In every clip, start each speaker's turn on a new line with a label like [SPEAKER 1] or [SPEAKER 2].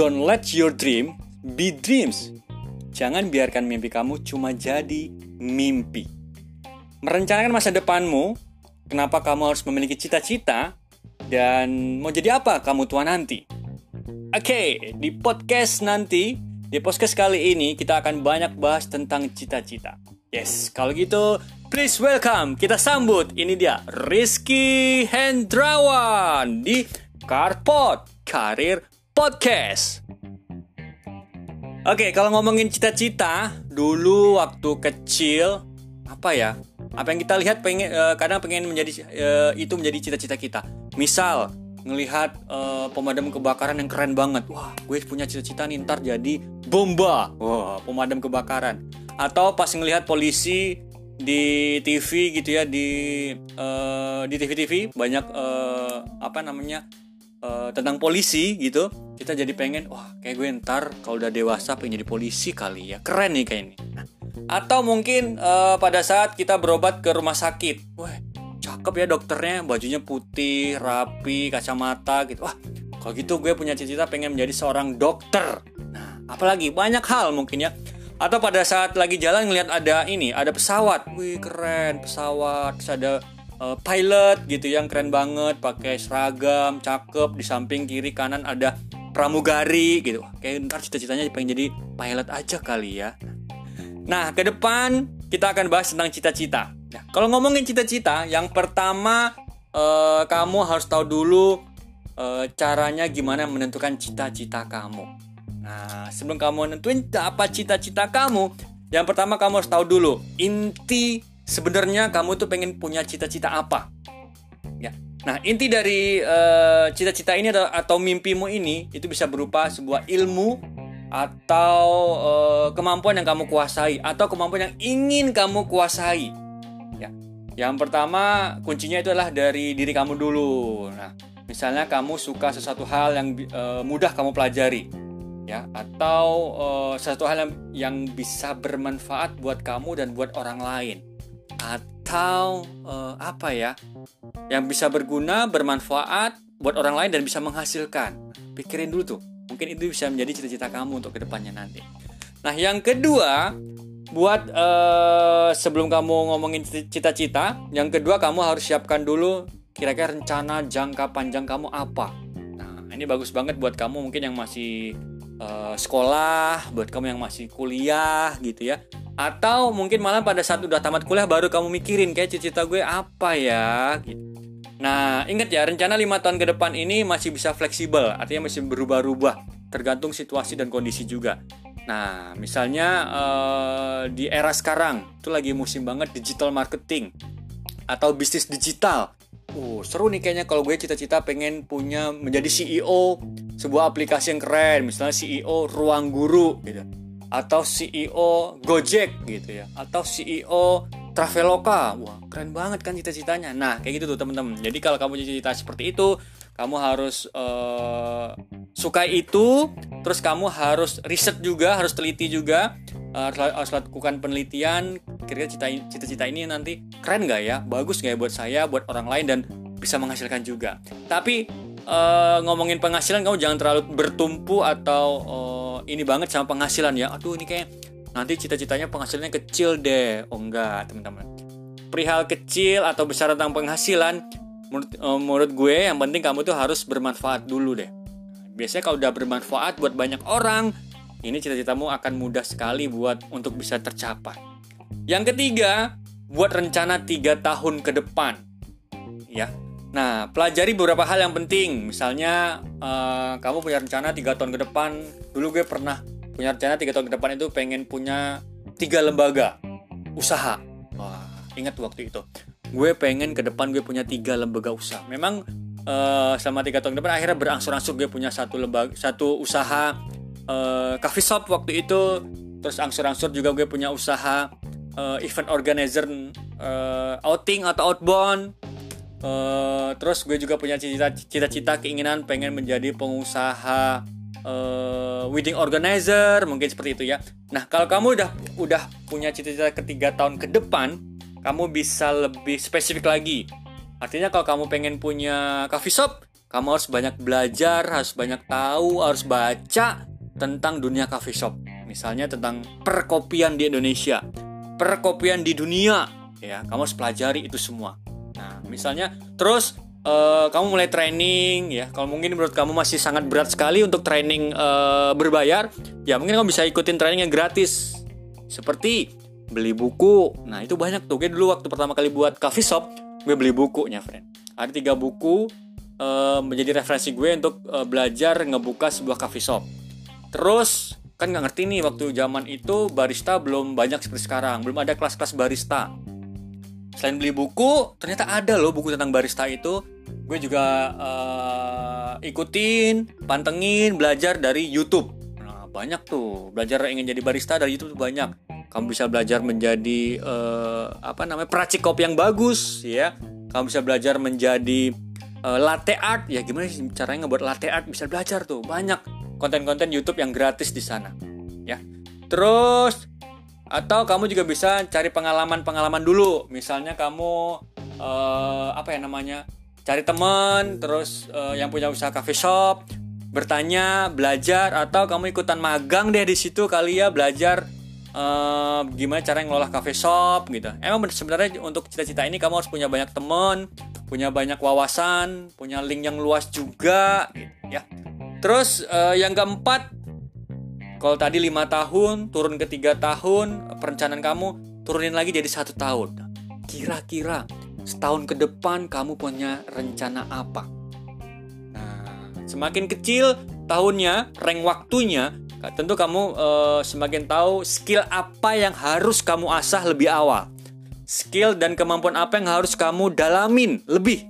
[SPEAKER 1] don't let your dream be dreams. Jangan biarkan mimpi kamu cuma jadi mimpi. Merencanakan masa depanmu, kenapa kamu harus memiliki cita-cita, dan mau jadi apa kamu tua nanti. Oke, okay, di podcast nanti, di podcast kali ini kita akan banyak bahas tentang cita-cita. Yes, kalau gitu please welcome kita sambut ini dia Rizky Hendrawan di Carpot Karir Podcast. Oke, kalau ngomongin cita-cita, dulu waktu kecil apa ya? Apa yang kita lihat pengen uh, kadang pengen menjadi uh, itu menjadi cita-cita kita. Misal ngelihat uh, pemadam kebakaran yang keren banget. Wah, gue punya cita-cita nih ntar jadi bomba. Wah, pemadam kebakaran. Atau pas ngelihat polisi di TV gitu ya di uh, di TV-TV banyak uh, apa namanya uh, tentang polisi gitu kita jadi pengen wah kayak gue ntar kalau udah dewasa pengen jadi polisi kali ya keren nih kayak ini. Atau mungkin uh, pada saat kita berobat ke rumah sakit wah cakep ya dokternya bajunya putih rapi kacamata gitu. Wah kalau gitu gue punya cita-cita pengen menjadi seorang dokter. Nah apalagi banyak hal mungkin ya. Atau pada saat lagi jalan ngelihat ada ini ada pesawat. Wih keren pesawat terus ada uh, pilot gitu yang keren banget pakai seragam cakep di samping kiri kanan ada pramugari gitu. Kayak ntar cita-citanya pengen jadi pilot aja kali ya. Nah ke depan kita akan bahas tentang cita-cita. Nah, kalau ngomongin cita-cita yang pertama uh, kamu harus tahu dulu uh, caranya gimana menentukan cita-cita kamu. Nah sebelum kamu nentuin apa cita-cita kamu yang pertama kamu harus tahu dulu inti sebenarnya kamu tuh pengen punya cita-cita apa? Ya. Nah inti dari uh, cita-cita ini atau, atau mimpimu ini itu bisa berupa sebuah ilmu atau uh, kemampuan yang kamu kuasai atau kemampuan yang ingin kamu kuasai. Ya. Yang pertama kuncinya itu adalah dari diri kamu dulu. Nah misalnya kamu suka sesuatu hal yang uh, mudah kamu pelajari ya atau uh, sesuatu hal yang, yang bisa bermanfaat buat kamu dan buat orang lain atau uh, apa ya yang bisa berguna bermanfaat buat orang lain dan bisa menghasilkan. Pikirin dulu tuh mungkin itu bisa menjadi cita-cita kamu untuk ke depannya nanti. Nah yang kedua buat uh, sebelum kamu ngomongin cita-cita yang kedua kamu harus siapkan dulu kira-kira rencana jangka panjang kamu apa. Nah ini bagus banget buat kamu mungkin yang masih uh, sekolah buat kamu yang masih kuliah gitu ya atau mungkin malah pada saat udah tamat kuliah baru kamu mikirin kayak cita-cita gue apa ya gitu. Nah, ingat ya, rencana lima tahun ke depan ini masih bisa fleksibel, artinya masih berubah-ubah, tergantung situasi dan kondisi juga. Nah, misalnya uh, di era sekarang, itu lagi musim banget digital marketing atau bisnis digital. Uh, seru nih kayaknya kalau gue cita-cita pengen punya menjadi CEO sebuah aplikasi yang keren, misalnya CEO Ruang Guru gitu atau CEO Gojek gitu ya. Atau CEO Traveloka. Wah keren banget kan cita-citanya. Nah kayak gitu tuh teman-teman jadi kalau kamu cita-cita seperti itu kamu harus uh, sukai itu. Terus kamu harus riset juga harus teliti juga. Uh, harus lakukan penelitian. Kira-kira cita-cita ini nanti keren nggak ya? Bagus nggak ya buat saya buat orang lain dan bisa menghasilkan juga. Tapi uh, ngomongin penghasilan kamu jangan terlalu bertumpu atau uh, ini banget sama penghasilan ya. Aduh ini kayak nanti cita-citanya penghasilannya kecil deh. Oh enggak teman-teman. Perihal kecil atau besar tentang penghasilan menurut, uh, menurut gue yang penting kamu tuh harus bermanfaat dulu deh. Biasanya kalau udah bermanfaat buat banyak orang ini cita-citamu akan mudah sekali buat untuk bisa tercapai. Yang ketiga buat rencana tiga tahun ke depan. Ya Nah, pelajari beberapa hal yang penting. Misalnya, uh, kamu punya rencana tiga tahun ke depan. Dulu gue pernah punya rencana tiga tahun ke depan itu pengen punya tiga lembaga usaha. Wah, ingat waktu itu. Gue pengen ke depan gue punya tiga lembaga usaha. Memang uh, selama tiga tahun ke depan akhirnya berangsur-angsur gue punya satu lembaga, satu usaha uh, coffee shop waktu itu. Terus angsur-angsur juga gue punya usaha uh, event organizer uh, outing atau outbound Uh, terus gue juga punya cita-cita keinginan pengen menjadi pengusaha uh, wedding organizer mungkin seperti itu ya. Nah kalau kamu udah udah punya cita-cita ketiga tahun ke depan, kamu bisa lebih spesifik lagi. Artinya kalau kamu pengen punya coffee shop, kamu harus banyak belajar, harus banyak tahu, harus baca tentang dunia coffee shop. Misalnya tentang perkopian di Indonesia, perkopian di dunia, ya. Kamu harus pelajari itu semua. Nah, misalnya terus uh, kamu mulai training ya. Kalau mungkin menurut kamu masih sangat berat sekali untuk training uh, berbayar, ya mungkin kamu bisa ikutin training yang gratis. Seperti beli buku. Nah, itu banyak tuh. Gue dulu waktu pertama kali buat coffee shop, gue beli bukunya, friend. Ada tiga buku uh, menjadi referensi gue untuk uh, belajar ngebuka sebuah coffee shop. Terus kan nggak ngerti nih waktu zaman itu barista belum banyak seperti sekarang, belum ada kelas-kelas barista. Selain beli buku, ternyata ada loh buku tentang barista itu. Gue juga uh, ikutin, pantengin, belajar dari YouTube. Nah banyak tuh belajar ingin jadi barista dari YouTube banyak. Kamu bisa belajar menjadi uh, apa namanya peracik kopi yang bagus, ya. Kamu bisa belajar menjadi uh, latte art ya gimana sih caranya ngebuat latte art bisa belajar tuh banyak konten-konten YouTube yang gratis di sana ya terus atau kamu juga bisa cari pengalaman-pengalaman dulu misalnya kamu uh, apa ya namanya cari teman terus uh, yang punya usaha cafe shop bertanya belajar atau kamu ikutan magang deh di situ kali ya belajar uh, gimana cara ngelola cafe shop gitu emang sebenarnya untuk cita-cita ini kamu harus punya banyak teman punya banyak wawasan, punya link yang luas juga, gitu, ya. Terus uh, yang keempat, kalau tadi lima tahun turun ke tiga tahun, perencanaan kamu turunin lagi jadi satu tahun. Kira-kira setahun ke depan kamu punya rencana apa? Nah, semakin kecil tahunnya, rank waktunya, tentu kamu uh, semakin tahu skill apa yang harus kamu asah lebih awal. Skill dan kemampuan apa yang harus kamu dalamin lebih.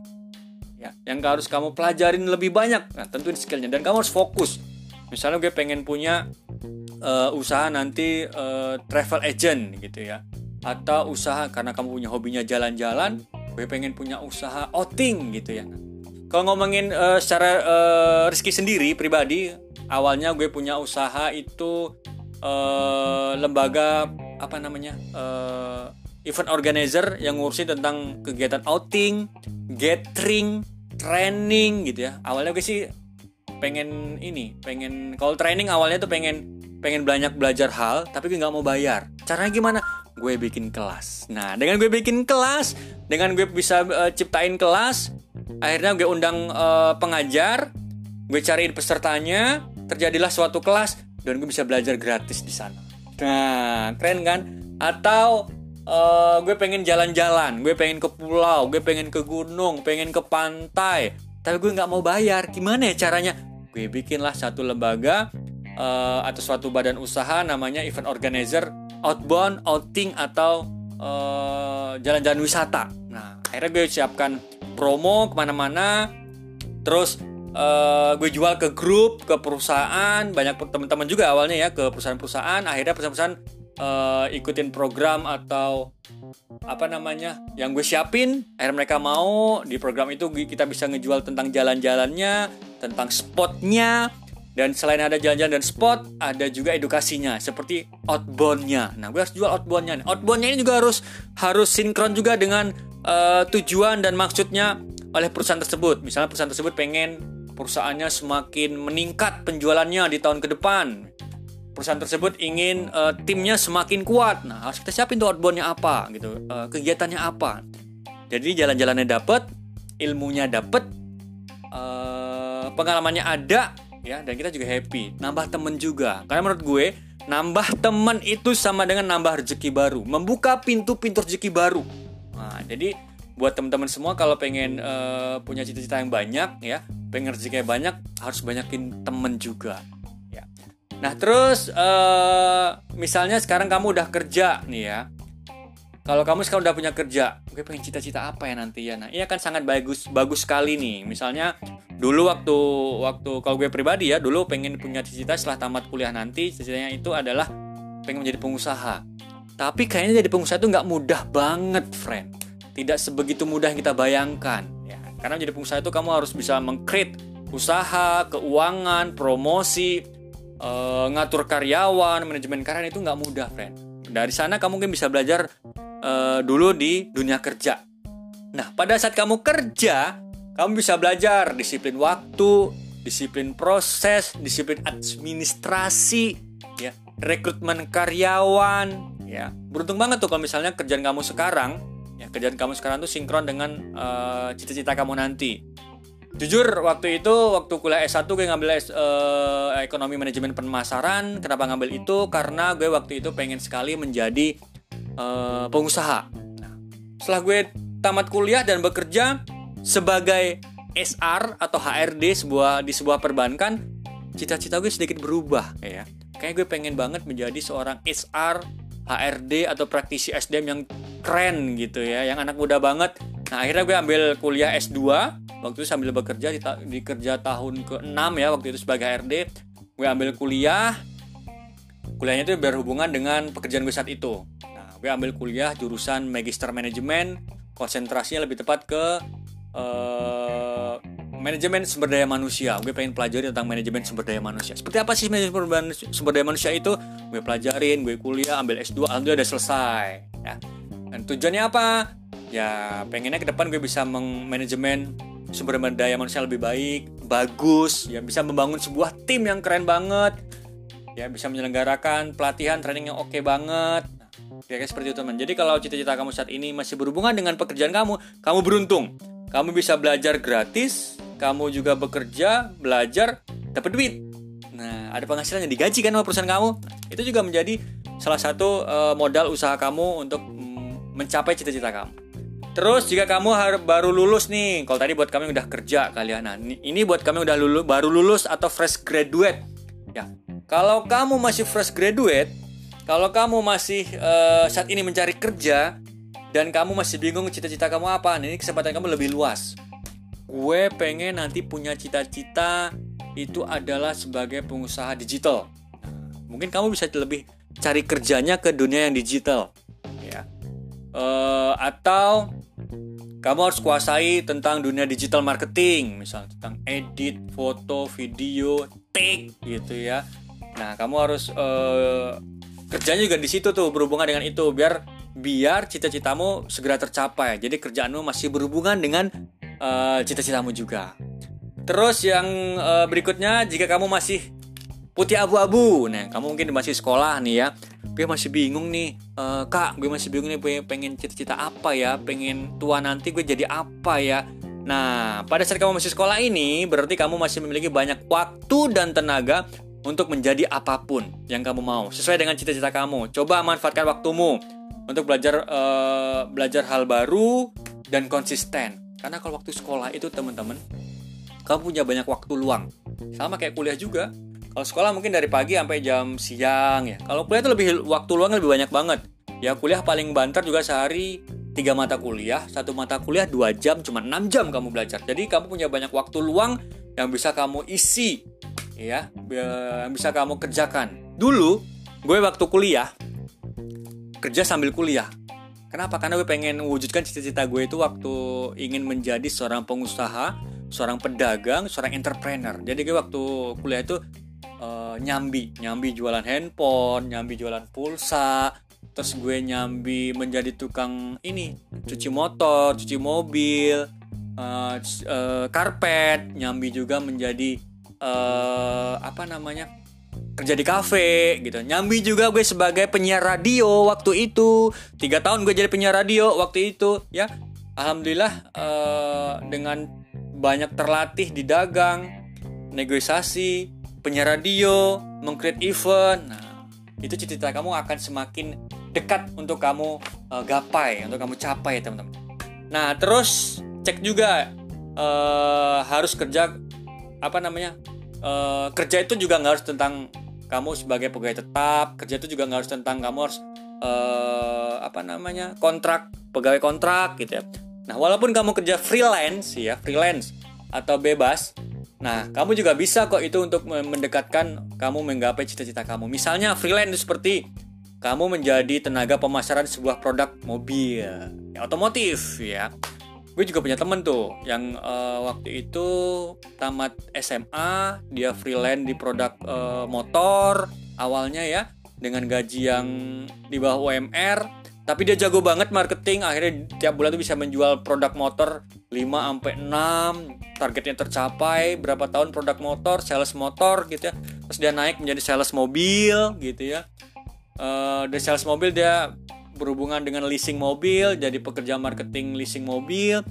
[SPEAKER 1] Ya yang harus kamu pelajarin lebih banyak. Nah tentuin skillnya. Dan kamu harus fokus misalnya gue pengen punya uh, usaha nanti uh, travel agent gitu ya atau usaha karena kamu punya hobinya jalan-jalan gue pengen punya usaha outing gitu ya kalau ngomongin uh, secara uh, rezeki sendiri pribadi awalnya gue punya usaha itu uh, lembaga apa namanya uh, event organizer yang ngurusin tentang kegiatan outing, gathering, training gitu ya. Awalnya gue sih pengen ini, pengen kalau training awalnya tuh pengen pengen banyak belajar hal, tapi gue nggak mau bayar. Caranya gimana? Gue bikin kelas. Nah, dengan gue bikin kelas, dengan gue bisa uh, ciptain kelas, akhirnya gue undang uh, pengajar, gue cariin pesertanya, terjadilah suatu kelas dan gue bisa belajar gratis di sana. Nah, keren kan? Atau uh, gue pengen jalan-jalan, gue pengen ke pulau, gue pengen ke gunung, pengen ke pantai, tapi gue nggak mau bayar. Gimana ya caranya? Gue bikinlah satu lembaga uh, atau suatu badan usaha namanya event organizer, outbound, outing atau jalan eh, jalan-jalan wisata. Nah, akhirnya gue siapkan promo ke mana-mana, terus uh, gue jual ke grup, ke perusahaan, banyak teman-teman juga awalnya ya ke perusahaan-perusahaan. Akhirnya perusahaan-perusahaan uh, ikutin program atau apa namanya yang gue siapin akhirnya mereka mau. Di program itu kita bisa ngejual tentang jalan-jalannya tentang spotnya. Dan selain ada jalan-jalan dan spot ada juga edukasinya seperti outboundnya. Nah gue harus jual outboundnya outboundnya ini juga harus harus sinkron juga dengan uh, tujuan dan maksudnya oleh perusahaan tersebut. Misalnya perusahaan tersebut pengen perusahaannya semakin meningkat penjualannya di tahun ke depan perusahaan tersebut ingin uh, timnya semakin kuat. Nah, harus kita siapin tuh outboundnya apa gitu, uh, kegiatannya apa. Jadi jalan-jalannya dapat, ilmunya dapat, uh, pengalamannya ada, ya, dan kita juga happy. Nambah temen juga. Karena menurut gue, nambah temen itu sama dengan nambah rezeki baru, membuka pintu-pintu rezeki baru. Nah, jadi buat teman-teman semua kalau pengen uh, punya cita-cita yang banyak, ya, pengen rezeki yang banyak, harus banyakin temen juga. Nah terus uh, misalnya sekarang kamu udah kerja nih ya. Kalau kamu sekarang udah punya kerja, gue pengen cita-cita apa ya nanti ya? Nah ini akan sangat bagus bagus sekali nih. Misalnya dulu waktu waktu kalau gue pribadi ya dulu pengen punya cita-cita setelah tamat kuliah nanti cita-citanya itu adalah pengen menjadi pengusaha. Tapi kayaknya jadi pengusaha itu nggak mudah banget, friend. Tidak sebegitu mudah yang kita bayangkan. Ya, karena menjadi pengusaha itu kamu harus bisa mengcreate usaha, keuangan, promosi, uh, ngatur karyawan, manajemen karyawan itu nggak mudah, friend. Dari sana kamu mungkin bisa belajar uh, dulu di dunia kerja. Nah, pada saat kamu kerja, kamu bisa belajar disiplin waktu, disiplin proses, disiplin administrasi, ya, rekrutmen karyawan, ya. Beruntung banget tuh kalau misalnya kerjaan kamu sekarang, ya, kerjaan kamu sekarang tuh sinkron dengan uh, cita-cita kamu nanti. Jujur waktu itu waktu kuliah S1 gue ngambil uh, ekonomi manajemen pemasaran. Kenapa ngambil itu? Karena gue waktu itu pengen sekali menjadi uh, pengusaha. Nah, setelah gue tamat kuliah dan bekerja sebagai SR atau HRD sebuah di sebuah perbankan, cita-cita gue sedikit berubah ya. Kayak gue pengen banget menjadi seorang SR, HRD atau praktisi SDM yang keren gitu ya, yang anak muda banget. Nah, akhirnya gue ambil kuliah S2 waktu itu sambil bekerja di, ta di kerja tahun ke-6 ya waktu itu sebagai HRD. Gue ambil kuliah. Kuliahnya itu berhubungan dengan pekerjaan gue saat itu. Nah, gue ambil kuliah jurusan Magister Manajemen, konsentrasinya lebih tepat ke uh, manajemen sumber daya manusia. Gue pengen pelajari tentang manajemen sumber daya manusia. Seperti apa sih manajemen sumber daya manusia itu? Gue pelajarin, gue kuliah, ambil S2, alhamdulillah udah selesai. Ya. Dan tujuannya apa? Ya pengennya ke depan gue bisa mengmanajemen sumber daya manusia lebih baik, bagus, ya bisa membangun sebuah tim yang keren banget, ya bisa menyelenggarakan pelatihan training yang oke okay banget. Nah, kayak seperti itu teman. Jadi kalau cita-cita kamu saat ini masih berhubungan dengan pekerjaan kamu, kamu beruntung kamu bisa belajar gratis, kamu juga bekerja, belajar, dapat duit. Nah, ada penghasilan yang digaji kan sama perusahaan kamu. Itu juga menjadi salah satu uh, modal usaha kamu untuk mm, mencapai cita-cita kamu. Terus jika kamu baru lulus nih, kalau tadi buat kami udah kerja kalian. Nah, ini buat kami udah lulus, baru lulus atau fresh graduate. Ya, kalau kamu masih fresh graduate, kalau kamu masih uh, saat ini mencari kerja, dan kamu masih bingung cita-cita kamu apa, nah, ini kesempatan kamu lebih luas. Gue pengen nanti punya cita-cita itu adalah sebagai pengusaha digital. mungkin kamu bisa lebih cari kerjanya ke dunia yang digital, ya. Uh, atau kamu harus kuasai tentang dunia digital marketing, misalnya tentang edit, foto, video, take gitu ya. Nah, kamu harus uh, kerjanya juga di situ tuh berhubungan dengan itu biar biar cita-citamu segera tercapai. Jadi kerjaanmu masih berhubungan dengan uh, cita-citamu juga. Terus yang uh, berikutnya jika kamu masih putih abu-abu, nah kamu mungkin masih sekolah nih ya, gue masih bingung nih, uh, kak, gue masih bingung nih pengen cita-cita apa ya, pengen tua nanti gue jadi apa ya. Nah, pada saat kamu masih sekolah ini, berarti kamu masih memiliki banyak waktu dan tenaga untuk menjadi apa pun yang kamu mau, sesuai dengan cita-cita kamu. Coba manfaatkan waktumu untuk belajar uh, belajar hal baru dan konsisten. Karena kalau waktu sekolah itu teman-teman, kamu punya banyak waktu luang. Sama kayak kuliah juga. Kalau sekolah mungkin dari pagi sampai jam siang ya. Kalau kuliah itu lebih waktu luang lebih banyak banget. Ya kuliah paling banter juga sehari tiga mata kuliah, satu mata kuliah dua jam, cuma enam jam kamu belajar. Jadi kamu punya banyak waktu luang yang bisa kamu isi, ya, yang bisa kamu kerjakan. Dulu gue waktu kuliah kerja sambil kuliah. Kenapa? Karena gue pengen mewujudkan cita-cita gue itu waktu ingin menjadi seorang pengusaha, seorang pedagang, seorang entrepreneur. Jadi gue waktu kuliah itu uh, nyambi, nyambi jualan handphone, nyambi jualan pulsa, terus gue nyambi menjadi tukang ini, cuci motor, cuci mobil, uh, uh, karpet, nyambi juga menjadi uh, apa namanya? kerja di kafe gitu. Nyambi juga gue sebagai penyiar radio waktu itu. Tiga tahun gue jadi penyiar radio waktu itu ya. Alhamdulillah uh, dengan banyak terlatih di dagang negosiasi penyiar radio mengcreate event. Nah itu cita-cita kamu akan semakin dekat untuk kamu uh, gapai untuk kamu capai teman-teman. Nah terus cek juga uh, harus kerja apa namanya uh, kerja itu juga nggak harus tentang kamu sebagai pegawai tetap kerja itu juga nggak harus tentang kamu harus uh, apa namanya kontrak pegawai kontrak gitu ya. Nah walaupun kamu kerja freelance ya freelance atau bebas nah kamu juga bisa kok itu untuk mendekatkan kamu menggapai cita-cita kamu. Misalnya freelance seperti kamu menjadi tenaga pemasaran sebuah produk mobil ya, otomotif ya. Gue juga punya temen tuh yang uh, waktu itu tamat SMA dia freelance di produk uh, motor awalnya ya dengan gaji yang di bawah UMR tapi dia jago banget marketing akhirnya tiap bulan tuh bisa menjual produk motor 5 sampai 6 targetnya tercapai berapa tahun produk motor sales motor gitu ya. Terus dia naik menjadi sales mobil gitu ya. Uh, dari sales mobil dia berhubungan dengan leasing mobil jadi pekerja marketing leasing mobil.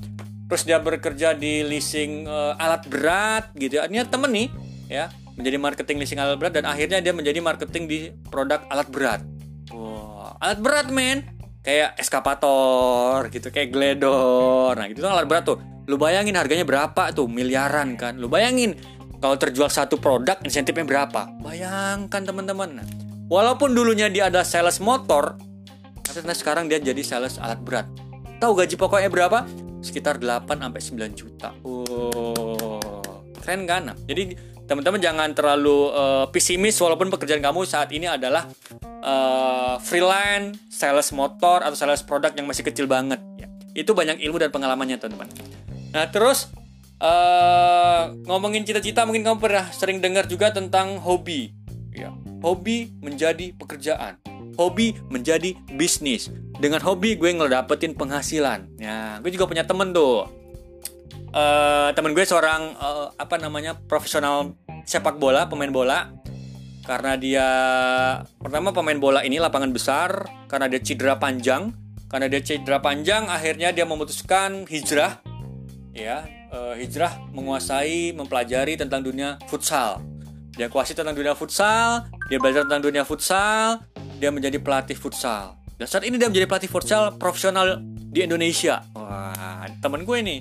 [SPEAKER 1] Terus dia bekerja di leasing uh, alat berat gitu ya. Ini temen nih ya menjadi marketing leasing alat berat dan akhirnya dia menjadi marketing di produk alat berat. Wow alat berat men kayak eskapator gitu kayak gledor. Nah gitu tuh alat berat tuh. Lu bayangin harganya berapa tuh miliaran kan? Lu bayangin kalau terjual satu produk insentifnya berapa? Bayangkan teman-teman. Nah, walaupun dulunya dia ada sales motor tapi sekarang dia jadi sales alat berat. Tahu gaji pokoknya berapa? Sekitar 8 sampai 9 juta. Oh keren kan? Nah, jadi teman-teman jangan terlalu uh, pesimis walaupun pekerjaan kamu saat ini adalah uh, freelance, sales motor atau sales produk yang masih kecil banget ya. Itu banyak ilmu dan pengalamannya teman-teman. Nah, terus uh, ngomongin cita-cita mungkin kamu pernah sering dengar juga tentang hobi ya. Hobi menjadi pekerjaan. Hobi menjadi bisnis. Dengan hobi gue ngelapetin penghasilan. Ya, gue juga punya temen tuh uh, temen gue seorang uh, apa namanya profesional sepak bola pemain bola. Karena dia pertama pemain bola ini lapangan besar karena dia cedera panjang. Karena dia cedera panjang akhirnya dia memutuskan hijrah. Ya uh, hijrah menguasai mempelajari tentang dunia futsal. Dia kuasai tentang dunia futsal dia belajar tentang dunia futsal dia menjadi pelatih futsal. Dan saat ini dia menjadi pelatih futsal profesional di Indonesia. Wah, temen gue nih.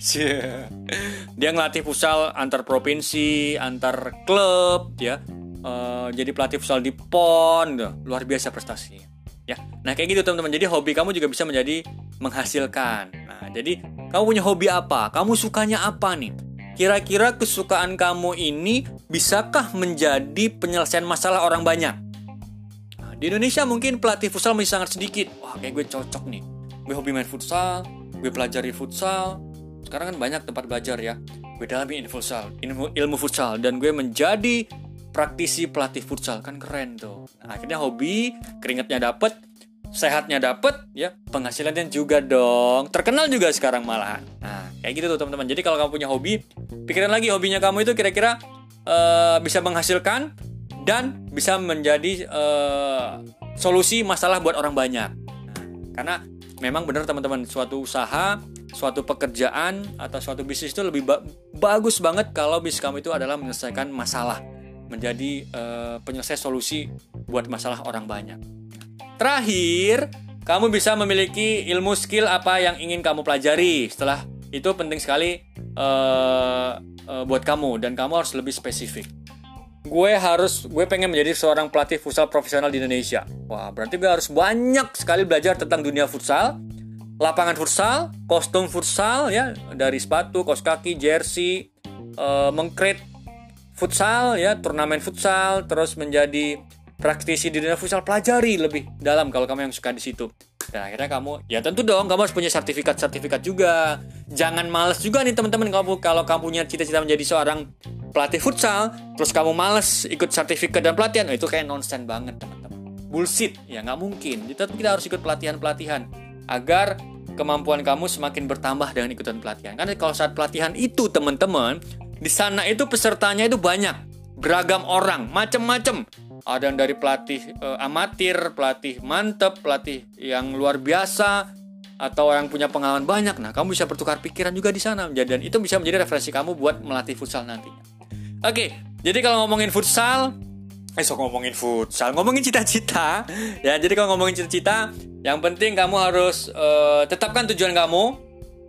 [SPEAKER 1] dia ngelatih futsal antar provinsi, antar klub, ya. Uh, jadi pelatih futsal di PON, gitu. luar biasa prestasinya. Ya, nah kayak gitu teman-teman. Jadi hobi kamu juga bisa menjadi menghasilkan. Nah, jadi kamu punya hobi apa? Kamu sukanya apa nih? Kira-kira kesukaan kamu ini bisakah menjadi penyelesaian masalah orang banyak? Di Indonesia mungkin pelatih futsal masih sangat sedikit. Wah, kayak gue cocok nih. Gue hobi main futsal, gue pelajari futsal. Sekarang kan banyak tempat belajar ya. Gue dalami ilmu futsal, ilmu, ilmu futsal dan gue menjadi praktisi pelatih futsal kan keren tuh. Nah, akhirnya hobi, keringatnya dapet, sehatnya dapet, ya penghasilannya juga dong. Terkenal juga sekarang malahan. Nah, kayak gitu tuh teman-teman. Jadi kalau kamu punya hobi, pikirin lagi hobinya kamu itu kira-kira uh, bisa menghasilkan dan bisa menjadi uh, solusi masalah buat orang banyak. Nah, karena memang benar teman-teman suatu usaha, suatu pekerjaan atau suatu bisnis itu lebih ba bagus banget kalau bisnis kamu itu adalah menyelesaikan masalah, menjadi uh, penyelesai solusi buat masalah orang banyak. Terakhir, kamu bisa memiliki ilmu skill apa yang ingin kamu pelajari. Setelah itu penting sekali uh, uh, buat kamu dan kamu harus lebih spesifik gue harus gue pengen menjadi seorang pelatih futsal profesional di Indonesia. Wah, berarti gue harus banyak sekali belajar tentang dunia futsal, lapangan futsal, kostum futsal ya, dari sepatu, kos kaki, jersey, uh, mengkret futsal ya, turnamen futsal, terus menjadi praktisi di dunia futsal, pelajari lebih dalam kalau kamu yang suka di situ. Dan akhirnya kamu, ya tentu dong, kamu harus punya sertifikat-sertifikat juga. Jangan males juga nih teman-teman kamu kalau kamu punya cita-cita menjadi seorang pelatih futsal, terus kamu males ikut sertifikat dan pelatihan, oh, itu kayak nonsen banget teman-teman. Bullshit, ya nggak mungkin. Tetap kita harus ikut pelatihan-pelatihan agar kemampuan kamu semakin bertambah dengan ikutan pelatihan. Karena kalau saat pelatihan itu teman-teman, di sana itu pesertanya itu banyak, beragam orang, macem-macem. Ada yang dari pelatih uh, amatir, pelatih mantep, pelatih yang luar biasa, atau yang punya pengalaman banyak. Nah, kamu bisa bertukar pikiran juga di sana. Dan itu bisa menjadi referensi kamu buat melatih futsal nantinya. Oke, jadi kalau ngomongin futsal, eh so ngomongin futsal, ngomongin cita-cita, ya. Jadi kalau ngomongin cita-cita, yang penting kamu harus uh, tetapkan tujuan kamu,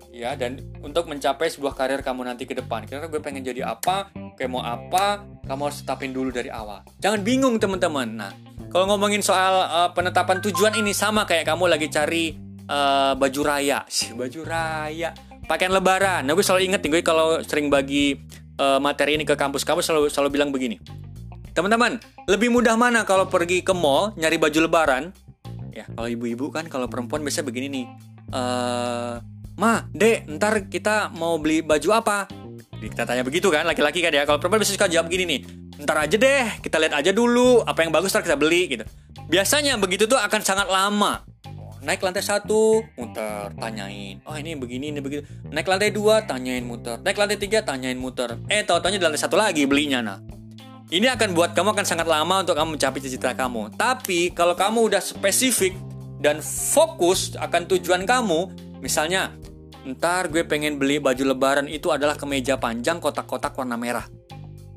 [SPEAKER 1] ya, dan untuk mencapai sebuah karir kamu nanti ke depan. Kira-kira gue pengen jadi apa, kayak mau apa, kamu harus tetapin dulu dari awal. Jangan bingung teman-teman. Nah, kalau ngomongin soal uh, penetapan tujuan ini sama kayak kamu lagi cari uh, baju raya, sih baju raya, pakaian lebaran. Nah, gue selalu inget nih, gue kalau sering bagi uh, materi ini ke kampus kamu selalu selalu bilang begini. Teman-teman, lebih mudah mana kalau pergi ke mall nyari baju lebaran? Ya, kalau ibu-ibu kan kalau perempuan biasa begini nih. Uh, Ma, Dek, ntar kita mau beli baju apa? Kita tanya begitu kan, laki-laki kan ya. Kalau perempuan biasa suka jawab gini nih. Ntar aja deh, kita lihat aja dulu apa yang bagus ntar kita beli gitu. Biasanya begitu tuh akan sangat lama. Naik lantai satu muter tanyain oh ini begini ini begitu. Naik lantai dua tanyain muter. Naik lantai tiga tanyain muter. Eh tau taunya di lantai satu lagi belinya nah ini akan buat kamu akan sangat lama untuk kamu mencapai cita-cita kamu. Tapi kalau kamu udah spesifik dan fokus akan tujuan kamu misalnya ntar gue pengen beli baju lebaran itu adalah kemeja panjang kotak-kotak warna merah.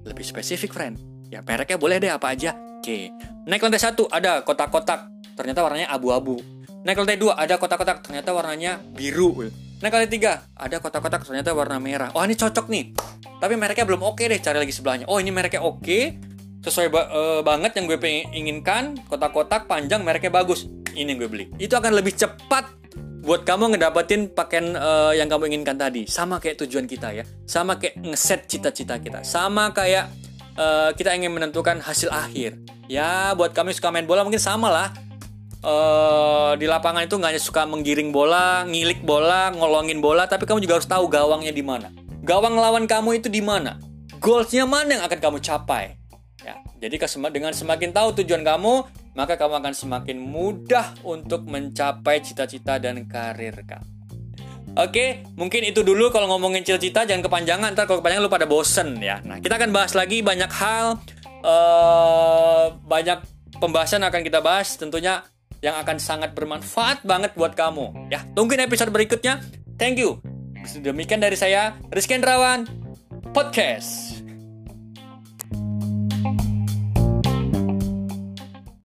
[SPEAKER 1] Lebih spesifik friend. Ya mereknya boleh deh apa aja. Oke. Naik lantai satu ada kotak-kotak. Ternyata warnanya abu-abu naik lantai dua ada kotak-kotak ternyata warnanya biru. Naik lantai tiga ada kotak-kotak ternyata warna merah. Oh ini cocok nih. Tapi mereknya belum oke deh cari lagi sebelahnya. Oh ini mereknya oke. Sesuai ba uh, banget yang gue pengen inginkan kotak-kotak panjang mereknya bagus. Ini yang gue beli. Itu akan lebih cepat buat kamu ngedapetin pakaian uh, yang kamu inginkan tadi. Sama kayak tujuan kita ya. Sama kayak ngeset cita-cita kita. Sama kayak uh, kita ingin menentukan hasil akhir. Ya buat kami suka main bola mungkin sama lah uh, di lapangan itu nggak hanya suka menggiring bola ngilik bola ngolongin bola tapi kamu juga harus tahu gawangnya di mana. Gawang lawan kamu itu di mana? Goalsnya mana yang akan kamu capai? Ya, jadi dengan semakin tahu tujuan kamu, maka kamu akan semakin mudah untuk mencapai cita-cita dan karir kamu. Oke, mungkin itu dulu kalau ngomongin cita-cita jangan kepanjangan, ntar kalau kepanjangan lu pada bosen ya. Nah, kita akan bahas lagi banyak hal, uh, banyak pembahasan akan kita bahas. Tentunya yang akan sangat bermanfaat banget buat kamu. Ya, tungguin episode berikutnya. Thank you. Demikian dari saya, Rizky Andrawan, Podcast.